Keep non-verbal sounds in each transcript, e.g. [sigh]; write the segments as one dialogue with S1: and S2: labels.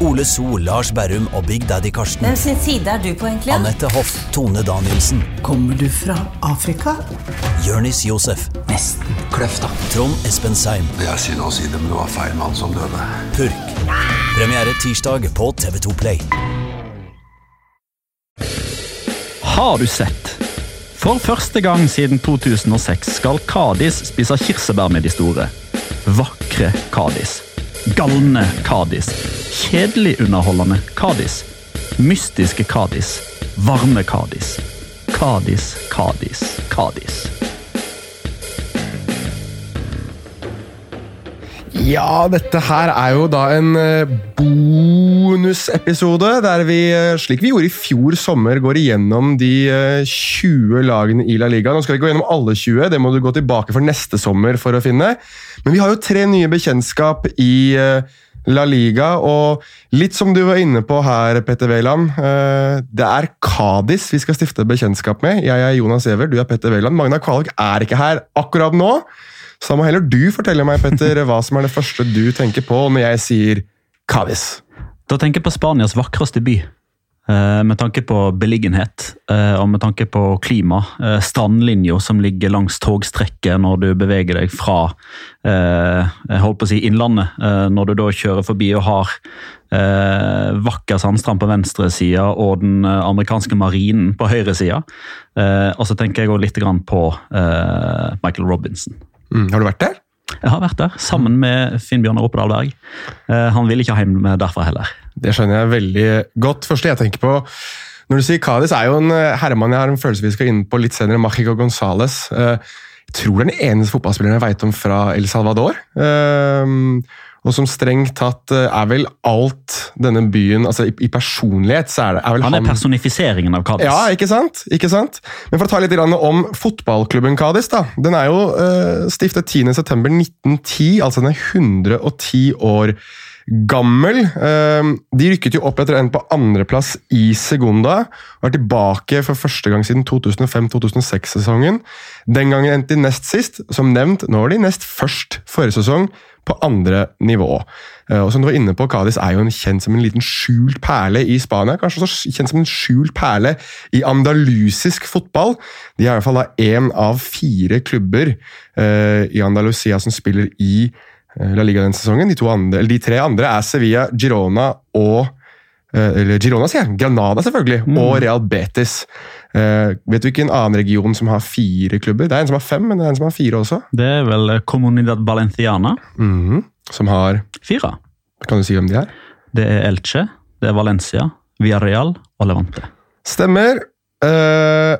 S1: Ole So, Lars Berrum og Big Daddy Karsten.
S2: Hvem sin side er du på, egentlig?
S1: Anette Hoff, Tone Danielsen,
S3: Kommer du fra Afrika?
S1: Jørnis Josef,
S3: Nesten. Kløfta.
S1: Trond Espen Seim.
S4: Det er synd å si det, men det var feil mann som døde.
S1: Purk. Premiere tirsdag på TV2 Play.
S5: Har du sett? For første gang siden 2006 skal Kadis spise kirsebær med de store. Vakre Kadis. Galne Kadis. Kjedelig underholdende Kadis. Mystiske Kadis. Varme Kadis. Kadis, Kadis, Kadis.
S6: Ja, dette her er jo da en eh, bonusepisode der vi, eh, slik vi gjorde i fjor sommer, går igjennom de eh, 20 lagene i La Liga. Nå skal vi gå gjennom alle 20, det må du gå tilbake for neste sommer for å finne. Men vi har jo tre nye bekjentskap i eh, La Liga, og litt som du var inne på her, Petter Wæland. eh, Det er Kadis vi skal stifte bekjentskap med. Jeg er Jonas Giæver, du er Petter Wæland. Magna Kvalvik er ikke her akkurat nå. Så da må heller du fortelle meg, Petter, hva som er det første du tenker på når jeg sier Kadis.
S5: Da tenker jeg på Spanias vakreste by. Eh, med tanke på beliggenhet eh, og med tanke på klima. Eh, strandlinja som ligger langs togstrekket når du beveger deg fra jeg holdt på å si innlandet. Når du da kjører forbi og har vakker sandstrand på venstre side og den amerikanske marinen på høyre side. Og så tenker jeg òg litt på Michael Robinson.
S6: Mm, har du vært der?
S5: Jeg har vært der, sammen med Finn Bjørnar Oppedal Berg. Eh, han vil ikke hjem derfra heller.
S6: Det skjønner jeg veldig godt. Første jeg tenker på når du sier Cádiz, er jo en eh, herremann jeg har en følelse vi skal inn på litt senere, Machico Gonzales. Eh, Jeg tror det er den eneste fotballspilleren jeg vet om fra El Salvador. Og som strengt tatt eh, er vel alt denne byen altså I, i personlighet så er det er vel
S5: Han er personifiseringen av Cádiz.
S6: Ja, ikke sant? ikke sant? Men for å ta litt om fotballklubben Cádiz, da. Den er jo uh, stiftet 10.9.1910, altså den er 110 år gammel. Eh, de rykket jo opp etter å ha endt på andreplass i Segunda. og er tilbake for første gang siden 2005-2006-sesongen. Den gangen endte de nest sist. Som nevnt, nå var de nest først forrige sesong, på andre nivå. Eh, Og som du var inne på, Cádiz er jo en kjent som en liten skjult perle i Spania. Kanskje også kjent som en skjult perle i andalusisk fotball. De er i hvert fall da én av fire klubber eh, i Andalusia som spiller i eh, La Liga denne sesongen. De, andre, de tre andre er Sevilla, Girona og eh, eller Girona, sier jeg. Granada, selvfølgelig. Og Real Betis. Uh, vet du ikke en annen region som har fire klubber? Det er en som har fem, men det er en som har fire også.
S5: Det er vel Comunidad Valenciana.
S6: Mhm. Som har
S5: Fire.
S6: Kan du si hvem de er?
S5: Det er Elche, det er Valencia, Villarreal og Levante.
S6: Stemmer. Uh,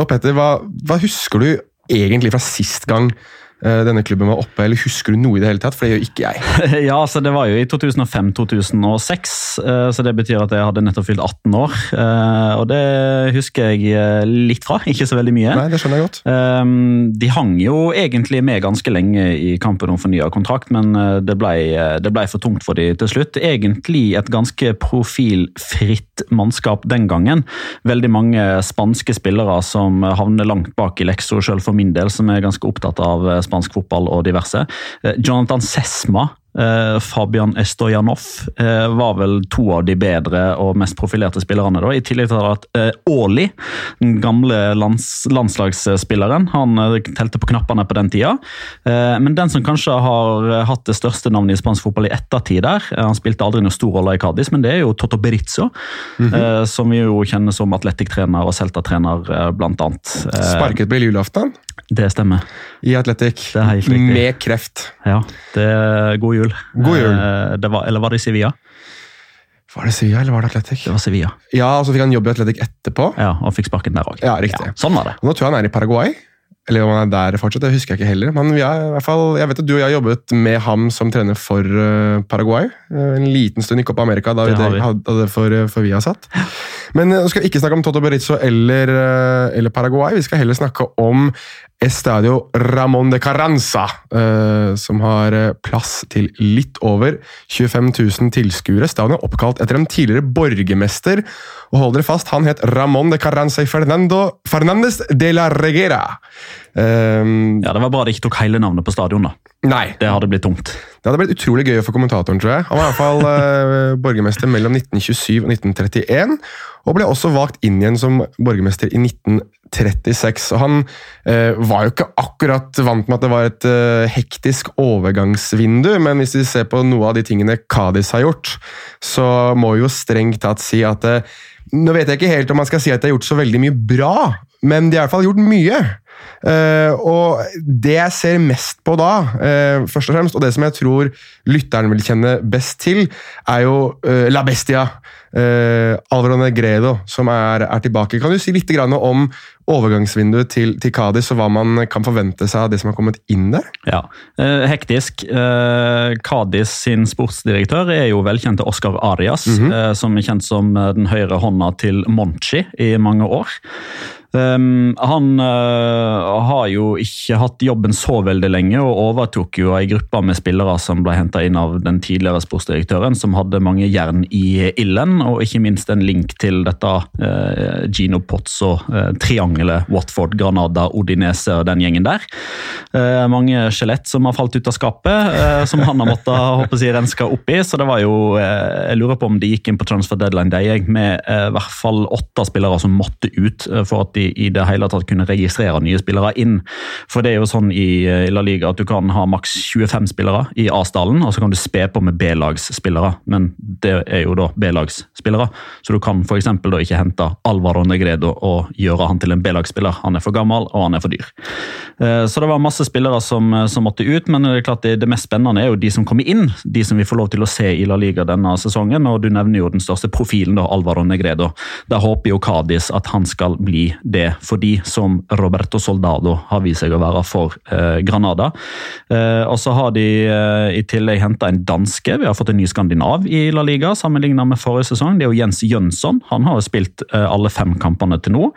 S6: og Petter, hva, hva husker du egentlig fra sist gang eh, denne klubben var oppe, eller husker du noe i det hele tatt? For det gjør ikke jeg. [laughs]
S5: Ja, så det var jo i 2005-2006, eh, så det betyr at jeg hadde nettopp fylt 18 år. eh, Og det husker jeg eh, litt fra, [laughs] ikke så veldig mye.
S6: Nei, det skjønner jeg godt.
S5: Um, De hang jo egentlig med ganske lenge i kampen om fornya kontrakt, men eh, det ble, det ble for tungt for de til slutt. Egentlig et ganske profilfritt mannskap den gangen. Veldig mange spanske spillere som havner langt bak i leksa, sjøl for min del, som er ganske opptatt av eh, spansk fotball og diverse. Eh, Jonathan Sesma Fabian Estojanov eh, var vel to av de bedre og mest profilerte spillerne. da, I tillegg til at eh, Aali, den gamle lands, landslagsspilleren, han eh, telte på knappene på den tida. Eh, men den som kanskje har eh, hatt det største navnet i spansk fotball i ettertid der, eh, han spilte aldri noen stor rolle i Cádiz, men det er jo Toto Berizzo, eh, som vi jo kjenner som Atletic-trener og Celta-trener, eh, blant annet. Eh,
S6: Sparket på julaften
S5: det stemmer.
S6: i Atletic.
S5: Riktig.
S6: Med kreft.
S5: Ja, det er god jul.
S6: God jul.
S5: Eh, Det var, eller var det i Sevilla?
S6: Var det Sevilla eller var det Atletic?
S5: Det var Sevilla.
S6: Ja, og så fikk han jobb i Atletic etterpå.
S5: Ja, og fikk sparken der òg.
S6: Ja, riktig.
S5: sånn var det.
S6: Og Nå tror jeg han er i Paraguay. Eller om han er der fortsatt, det husker jeg ikke heller. Men vi er, fall, jeg vet at du og jeg har jobbet med ham som trener for eh, Paraguay. eh, en liten stund i Amerika, da
S5: Det
S6: vi
S5: vi.
S6: hadde det for, eh, for vi har satt. Men nå skal vi ikke snakke om Toto Berizzo eller, eller Paraguay. Vi skal heller snakke om Estadio Ramón de Carranza, eh, som har eh, plass til litt over 25 000 tilskuere. Stadion er oppkalt etter en tidligere borgermester. Og hold dere fast, han het Ramón de Carranza y Fernando Fernández de la Reguera. Um,
S5: Ja, Det var bra de ikke tok hele navnet på stadion. da.
S6: nei,
S5: Det hadde blitt tungt.
S6: Det hadde blitt utrolig gøy for kommentatoren, tror jeg. Han var i hvert fall eh, borgermester mellom 1927 og 1931, og ble også valgt inn igjen som borgermester i 1936. Og han eh, var jo ikke akkurat vant med at det var et eh, hektisk overgangsvindu, men hvis vi ser på noe av de tingene Kadis har gjort, så må vi jo strengt tatt si at eh, Nå vet jeg ikke helt om man skal si at de har gjort så veldig mye bra, men de har i hvert fall gjort mye. Uh, og det jeg ser mest på da, uh, først og fremst, og det som jeg tror lytteren vil kjenne best til, er jo uh, La Bestia. Uh, Alvaro Negredo, som er, er tilbake. Kan du si litt grann om overgangsvinduet til, til Kadis og hva man kan forvente seg av det som har kommet inn der?
S5: Ja, Hektisk. Kadis sin sportsdirektør er jo velkjente Oscar Arias, eh, som er kjent som den høyre hånda til Monchi i mange år. Um, han uh, har jo ikke hatt jobben så veldig lenge, og overtok jo ei gruppe med spillere som ble henta inn av den tidligere sportsdirektøren, som hadde mange jern i ilden, og ikke minst en link til dette uh, Gino Pozzo, uh, triangelet Watford, Granada, Odinese og den gjengen der. Eh, mange skjelett som har falt ut av skapet, eh, som han har måttet håper jeg, renske opp i. Så det var jo eh, Jeg lurer på om de gikk inn på transfer deadline day med eh, i hvert fall åtte spillere som måtte ut eh, for at de i det hele tatt kunne registrere nye spillere inn. For det er jo sånn i, eh, La Liga at du kan ha maks 25 spillere i A-stallen, og så kan du spe på med B-lagsspillere. Men det er jo da B-lagsspillere, så du kan f.eks. da ikke hente Alvaro Negredo og gjøre han til en B-lagsspiller. Han er for gammel, og han er for dyr. Eh, Så det var masse spillere som, eh, som måtte ut, men det er klart det, det mest spennende er jo de som kommer inn. De som vi får lov til å se i La Liga denne sesongen. og Du nevner jo den største profilen, da, Alvaro Negredo. Der håper jo Cádiz at han skal bli det, fordi som Roberto Soldado har vist seg å være for eh, Granada. Eh, og så har de eh, i tillegg henta en danske. Vi har fått en ny skandinav i La Liga, sammenlignet med forrige sesong. Det er jo Jens Jønsson. Han har jo spilt eh, alle fem kampene til nå.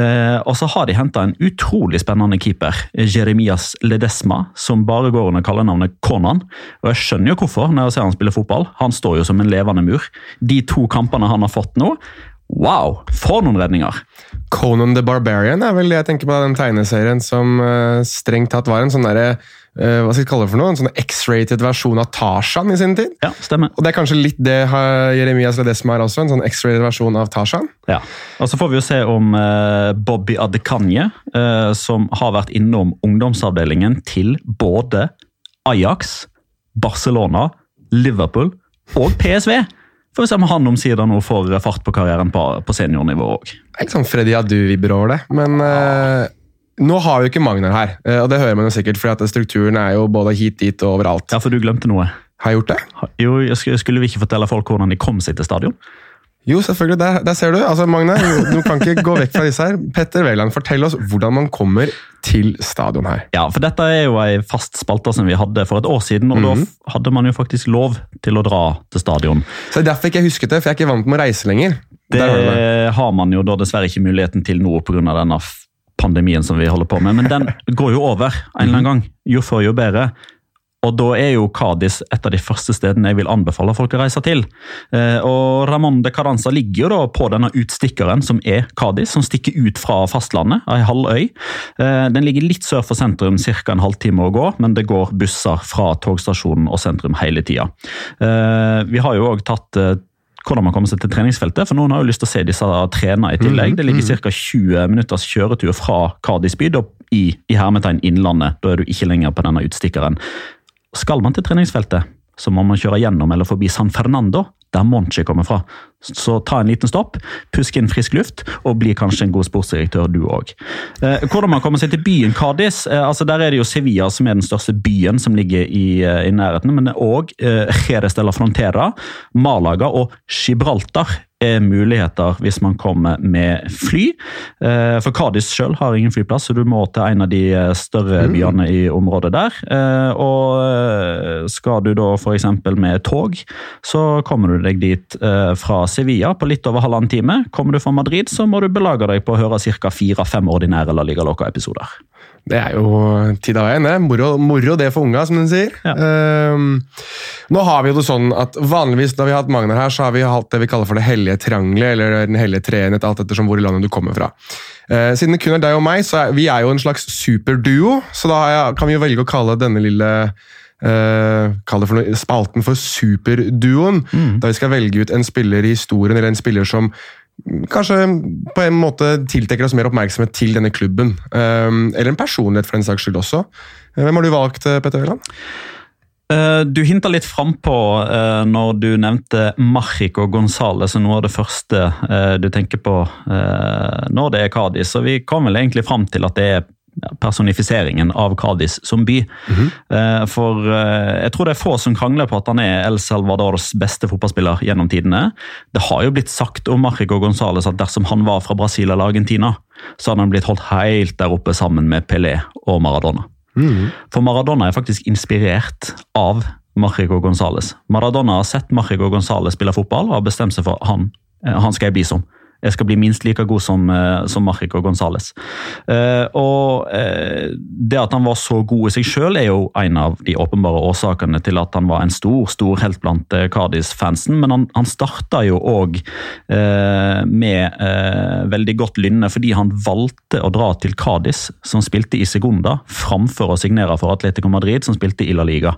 S5: Eh, og så har de henta en utrolig spennende keeper, Jeremias Ledesma, som bare går under kallenavnet Konan. Og jeg skjønner jo hvorfor, når jeg ser han spille fotball. Han står jo som en levende mur. De to kampene han har fått nå, wow! For noen redninger!
S6: Conan the Barbarian er vel det jeg tenker på den tegneserien som uh, strengt tatt var en sånn derre uh, Hva skal jeg kalle det for noe? En sånn X-rated versjon av Tarzan i sin tid.
S5: Ja, stemmer.
S6: Og det er kanskje litt det har Jeremias Ledesma er også, en sånn X-rated versjon av Tarzan.
S5: Ja. Og så får vi jo se om uh, Bobby Adekanye, som har vært innom ungdomsavdelingen til både Ajax, Barcelona, Liverpool og PSV. Får vi se om han omsider nå får fart på karrieren på, på seniornivå òg.
S6: Ikke sånn Freddy Adu-vibber over det, men uh, nå har vi jo ikke Magnar her. Uh, og det hører man jo sikkert, for strukturen er jo både hit, dit og overalt.
S5: Ja, for du glemte noe.
S6: Har jeg gjort det?
S5: Jo, skulle vi ikke fortelle folk hvordan de kom seg til stadion?
S6: Jo, selvfølgelig. Der, der ser du. Altså, Magne, du kan ikke gå vekk fra disse her. Petter Wæland, fortell oss hvordan man kommer til stadion her.
S5: Ja, for dette er jo ei fast spalte som vi hadde for et år siden, og
S6: Mhm.
S5: da hadde man jo faktisk lov til å dra til stadion.
S6: Så er Derfor ikke jeg husket det, for jeg er ikke vant med å reise lenger.
S5: Det.
S6: har
S5: man jo da dessverre ikke muligheten til nå pga. denne pandemien som vi holder på med, men den [laughs] går jo over en eller annen gang. Jo før, jo bedre. Og da er jo Cádiz et av de første stedene jeg vil anbefale folk å reise til. Eh, og Ramón de Carranza ligger jo da på denne utstikkeren som er Cádiz, som stikker ut fra fastlandet, ei halv øy. Eh, den ligger litt sør for sentrum, ca. en halvtime å gå, men det går busser fra togstasjonen og sentrum hele tida. Eh, vi har jo òg tatt hvordan man kommer seg til treningsfeltet, for noen har jo lyst til å se disse trene i tillegg. Det ligger ca. 20 minutters kjøretur fra Cádiz by i, i hermetegn Innlandet. Da er du ikke lenger på denne utstikkeren. Skal man til treningsfeltet, så må man kjøre gjennom eller forbi San Fernando, der Monchi kommer fra. Så ta en liten stopp, pusk inn frisk luft, og bli kanskje en god sportsdirektør du òg. Eh, hvordan man kommer seg til byen Cádiz? Eh, altså der er det jo Sevilla som er den største byen som ligger i, eh, i nærheten, men òg eh, Jerez de la Frontera, Malaga og Gibraltar muligheter hvis man kommer med fly. Eh, For Kadis selv har ingen flyplass, så du må til en av de eh, større byene i området der. Eh, Og skal du da f.eks. med tog, så kommer du deg dit fra Sevilla på litt over halvannen time. Kommer du fra Madrid, så må du belage deg på å høre ca. fire-fem ordinære La Liga Loca-episoder.
S6: Det er jo tid av veien, det. Moro, moro det for unga, som den sier.
S5: Ja.
S6: Um, nå har vi jo det sånn at Vanligvis når vi har hatt Magnar her, så har vi hatt det vi kaller for det hellige triangelet, eller den hellige treenhet, alt ettersom hvor i landet du kommer fra. Eh, siden det kun er deg og meg, så er vi er jo en slags superduo, så da har jeg, kan vi jo velge å kalle denne lille eh, Kall det for noe, spalten for superduoen. Da vi skal velge ut en spiller i historien, eller en spiller som kanskje på en måte tiltrekker oss mer oppmerksomhet til denne klubben. Um, eller en personlighet, for den saks skyld også. Eh, Hvem har du valgt, eh, Petter Wæland?
S5: Eh, Du hinta litt frampå uh, når du nevnte Marchico Gonzales som noe av det første eh, du tenker på eh, når det er Cádiz. Så vi kom vel egentlig fram til at det er personifiseringen av Cádiz som by. Eh, for eh, jeg tror det er få som krangler på at han er El Salvadors beste fotballspiller gjennom tidene. Det har jo blitt sagt om Marchico Gonzales at dersom han var fra Brasil eller Argentina, så hadde han blitt holdt helt der oppe sammen med Pelé og Maradona. For Maradona er faktisk inspirert av Marchico Gonzales. Maradona har sett Marchico Gonzales spille fotball og har bestemt seg for han, eh, han skal jeg bli som. Jeg skal bli minst like god som, eh, som Marchico Gonzales. Eh, og eh, det at han var så god i seg sjøl, er jo en av de åpenbare årsakene til at han var en stor stor helt blant Cádiz-fansen. Men han, han starta jo òg med veldig godt lynne fordi han valgte å dra til Cardis, som spilte i Segunda, framfor å signere for Atletico Madrid, som spilte i La Liga.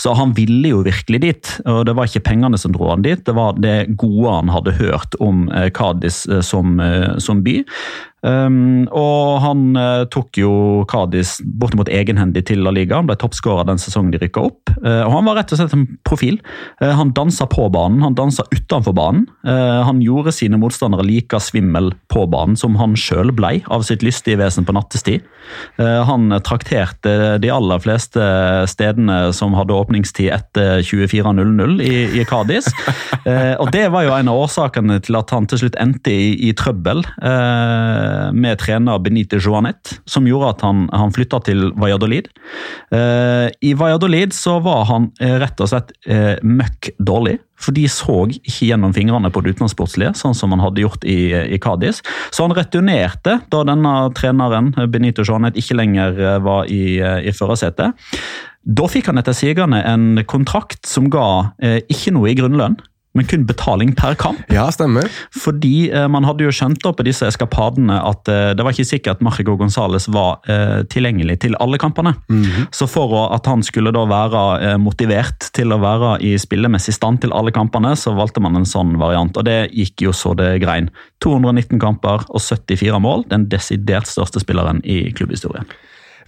S5: Så han ville jo virkelig dit, og det var ikke pengene som dro han dit, det var det gode han hadde hørt om Cardis som, eh, som by. Um, og han uh, tok jo Cádiz bortimot egenhendig til La Liga. Han ble toppskårer den sesongen de rykka opp. Uh, og Han var rett og slett en profil. Uh, han dansa på banen, han dansa utenfor banen. Han gjorde sine motstandere like svimmel på banen som han sjøl blei av sitt lystige vesen på nattestid. Han trakterte de aller fleste stedene som hadde åpningstid etter 24.00 i, i Cádiz. Og det var jo en av årsakene til at han til slutt endte i, i trøbbel eh, med trener Benite Joanet, som gjorde at han, han flytta til Valladolid. Eh, I Valladolid så var han eh, rett og slett eh, møkk dårlig. For de så ikke gjennom fingrene på det utenlandssportslige, sånn som han hadde gjort i, i Cádiz. Så han returnerte da denne treneren, Benito Joanet, ikke lenger eh, var i, eh, i førersetet. Da fikk han etter sigende en kontrakt som ga eh, ikke noe i grunnlønn, men kun betaling per kamp.
S6: Ja, stemmer.
S5: Fordi eh, man hadde jo skjønt da på disse eskapadene at eh, det var ikke sikkert Marco Gonzales var eh, tilgjengelig til alle kampene. Så for å, at han skulle da være eh, motivert til å være i spillemessig stand til alle kampene, så valgte man en sånn variant. Og det gikk jo så det grein. 219 kamper og 74 mål. Den desidert største spilleren i klubbhistorien.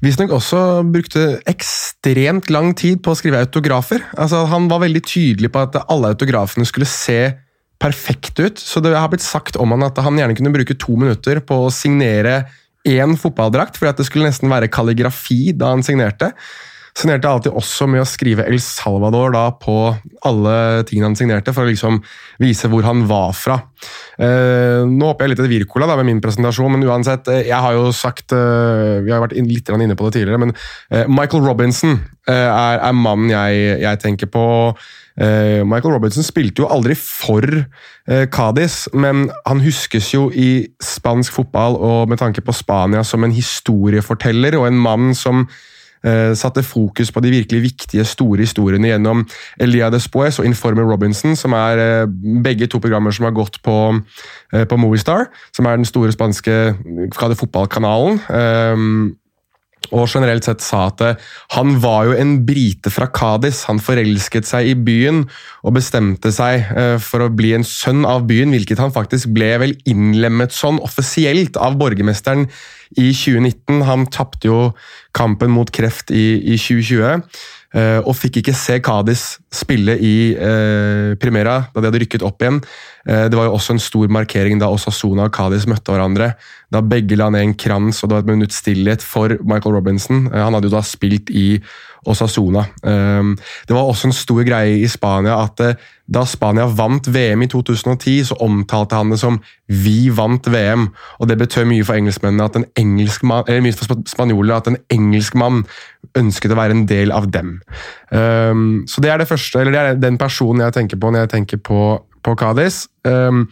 S6: Visstnok også brukte ekstremt lang tid på å skrive autografer. Altså, han var veldig tydelig på at alle autografene skulle se perfekte ut. Så det har blitt sagt om han at han gjerne kunne bruke to minutter på å signere én fotballdrakt, fordi at det skulle nesten være kalligrafi da han signerte. Signerte alltid også med å skrive El Salvador da på alle tingene han signerte, for å liksom vise hvor han var fra. Eh, nå håper jeg litt etter Wirkola med min presentasjon, men uansett, eh, jeg har jo sagt eh, Vi har vært litt inne på det tidligere, men eh, Michael Robinson eh, er, er, mannen jeg, jeg tenker på. Eh, Michael Robinson spilte jo aldri for Cádiz, men han huskes jo i spansk fotball og med tanke på Spania som en historieforteller og en mann som Eh, satte fokus på de virkelig viktige, store historiene gjennom Elia Despoes og Informer Robinson, som er eh, begge to programmer som har gått på, eh, på Movistar, som er den store spanske fotballkanalen og generelt sett sa at eh, han var jo en brite fra Kadis. Han forelsket seg i byen og bestemte seg eh, for å bli en sønn av byen, hvilket han faktisk ble vel innlemmet sånn offisielt av borgermesteren i 2019. Han tapte jo kampen mot kreft i, i 2020. Uh, og fikk ikke se Kadis spille i eh, Primera da de hadde rykket opp igjen. Uh, det var jo også en stor markering da Osasuna og Cádiz møtte hverandre. Da begge la ned en krans og det var et minutts stillhet for Michael Robinson. han hadde jo da spilt i Osasuna. det var også en stor greie i Spania at da Spania vant VM i 2010, så omtalte han det som 'vi vant VM'. og Det betød mye for engelskmennene at en engelsk mann eller mye for spanjoler at en engelskmann ønsket å være en del av dem. Um, så det er det første, eller det er den personen jeg tenker på når jeg tenker på, på Cádiz. Um,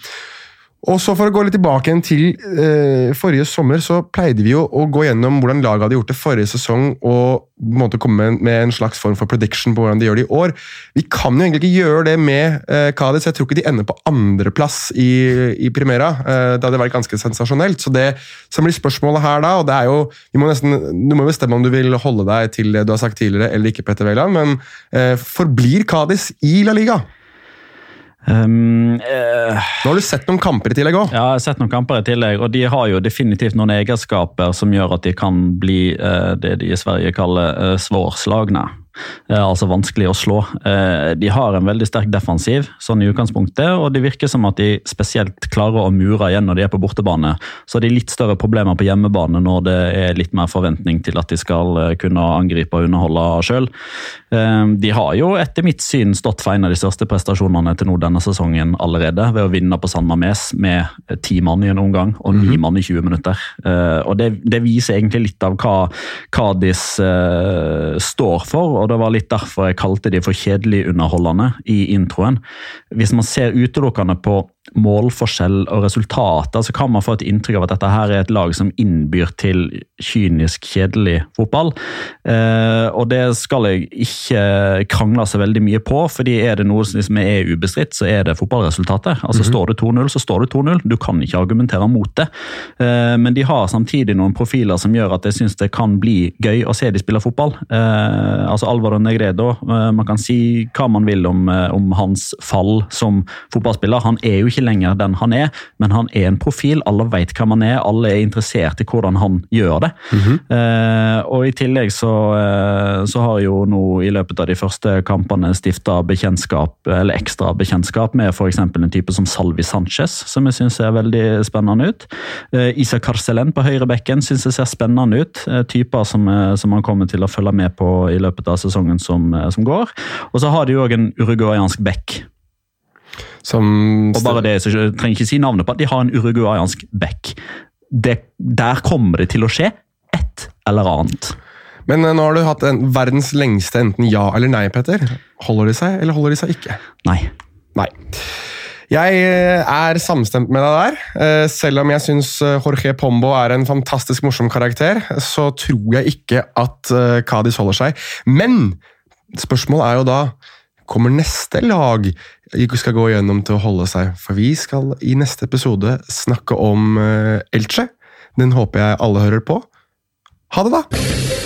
S6: og så For å gå litt tilbake igjen til eh, forrige sommer, så pleide vi jo å gå gjennom hvordan laget hadde gjort det forrige sesong, og måte komme med, en slags form for prediction på hvordan de gjør det i år. Vi kan jo egentlig ikke gjøre det med eh, Cádiz. Jeg tror ikke de ender på andreplass i, i Primera. Eh, det hadde vært ganske sensasjonelt. Så det som blir spørsmålet her da, og det er jo vi må nesten, Du må bestemme om du vil holde deg til det du har sagt tidligere eller ikke, Petter Wæland, men eh, forblir Cádiz i La Liga? Um, uh, Nå har du sett noen kamper i tillegg òg?
S5: Ja, jeg har sett noen kamper i tillegg, og de har jo definitivt noen egenskaper som gjør at de kan bli uh, det de i Sverige kaller uh, svårslagne. Eh, altså vanskelig å slå. Eh, de har en veldig sterk defensiv sånn i utgangspunktet, og det virker som at de spesielt klarer å mure igjen når de er på bortebane. Så har de litt større problemer på hjemmebane når det er litt mer forventning til at de skal eh, kunne angripe og underholde sjøl. De har jo etter mitt syn stått for en av de største prestasjonene til nå denne sesongen allerede, ved å vinne på San Mames med ti mann i en omgang og ni mhm. mann i 20 minutter. Og det, det viser egentlig litt av hva Cádiz står for. og og det var litt derfor jeg kalte de for kjedelig underholdende i introen. Hvis man ser utelukkende på målforskjell og resultater, så kan man få et inntrykk av at dette her er et lag som innbyr til kynisk, kjedelig fotball. Eh, og det skal jeg ikke krangle så veldig mye på, fordi er det noe som er ubestridt, så er det fotballresultatet. Altså mm -hmm. Står det 2-0, så står det 2-0. Du kan ikke argumentere mot det. Eh, men de har samtidig noen profiler som gjør at jeg syns det kan bli gøy å se de spille fotball. Eh, altså Alvaro Negredo, eh, man kan si hva man vil om, eh, om hans fall som fotballspiller. Han er jo ikke ikke lenger den han er, men han er en profil. Alle vet hvem han er, alle er interessert i hvordan han gjør det. Mm -hmm. eh, og I tillegg så, eh, så, har jo nå i løpet av de første kampene stifta bekjentskap, eller ekstra bekjentskap med f.eks. en type som Salvi Sanchez, som jeg syns ser veldig spennende ut. Eh, Isa Karselen på høyrebekken syns jeg ser spennende ut. Eh, typer som, eh, som han kommer til å følge med på i løpet av sesongen som, eh, som går. Og så har de òg en uruguayansk back
S6: som
S5: og bare det, så trenger ikke si navnet på at de har en uruguayansk back. Det, der kommer det til å skje et eller annet.
S6: Men eh, nå har du hatt en, verdens lengste enten ja eller nei, Petter. Holder de seg, eller holder de seg ikke?
S5: Nei.
S6: Nei. Jeg eh, er samstemt med deg der. Eh, selv om jeg syns Jorge Pombo er en fantastisk morsom karakter, så tror jeg ikke at Cádiz holder seg. Men spørsmålet er jo da kommer neste lag skal gå gjennom til å holde seg. For vi skal i neste episode snakke om uh, Elche. Den håper jeg alle hører på. Ha det, da!